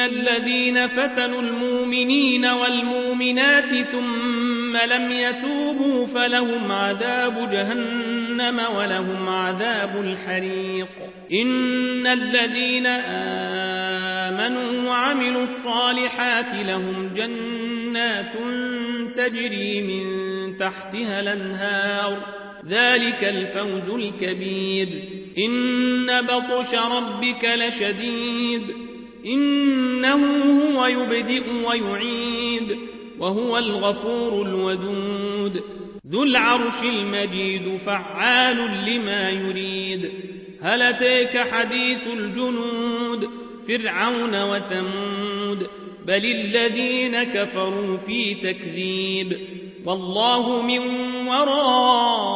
الذين فتنوا المؤمنين والمؤمنات ثم لم يتوبوا فلهم عذاب جهنم ولهم عذاب الحريق إن الذين آمنوا وعملوا الصالحات لهم جنات تجري من تحتها الأنهار ذلك الفوز الكبير إن بطش ربك لشديد إنه هو يبدئ ويعيد وهو الغفور الودود. ذو العرش المجيد فعال لما يريد. هل أتيك حديث الجنود فرعون وثمود؟ بل الذين كفروا في تكذيب. والله من ورائهم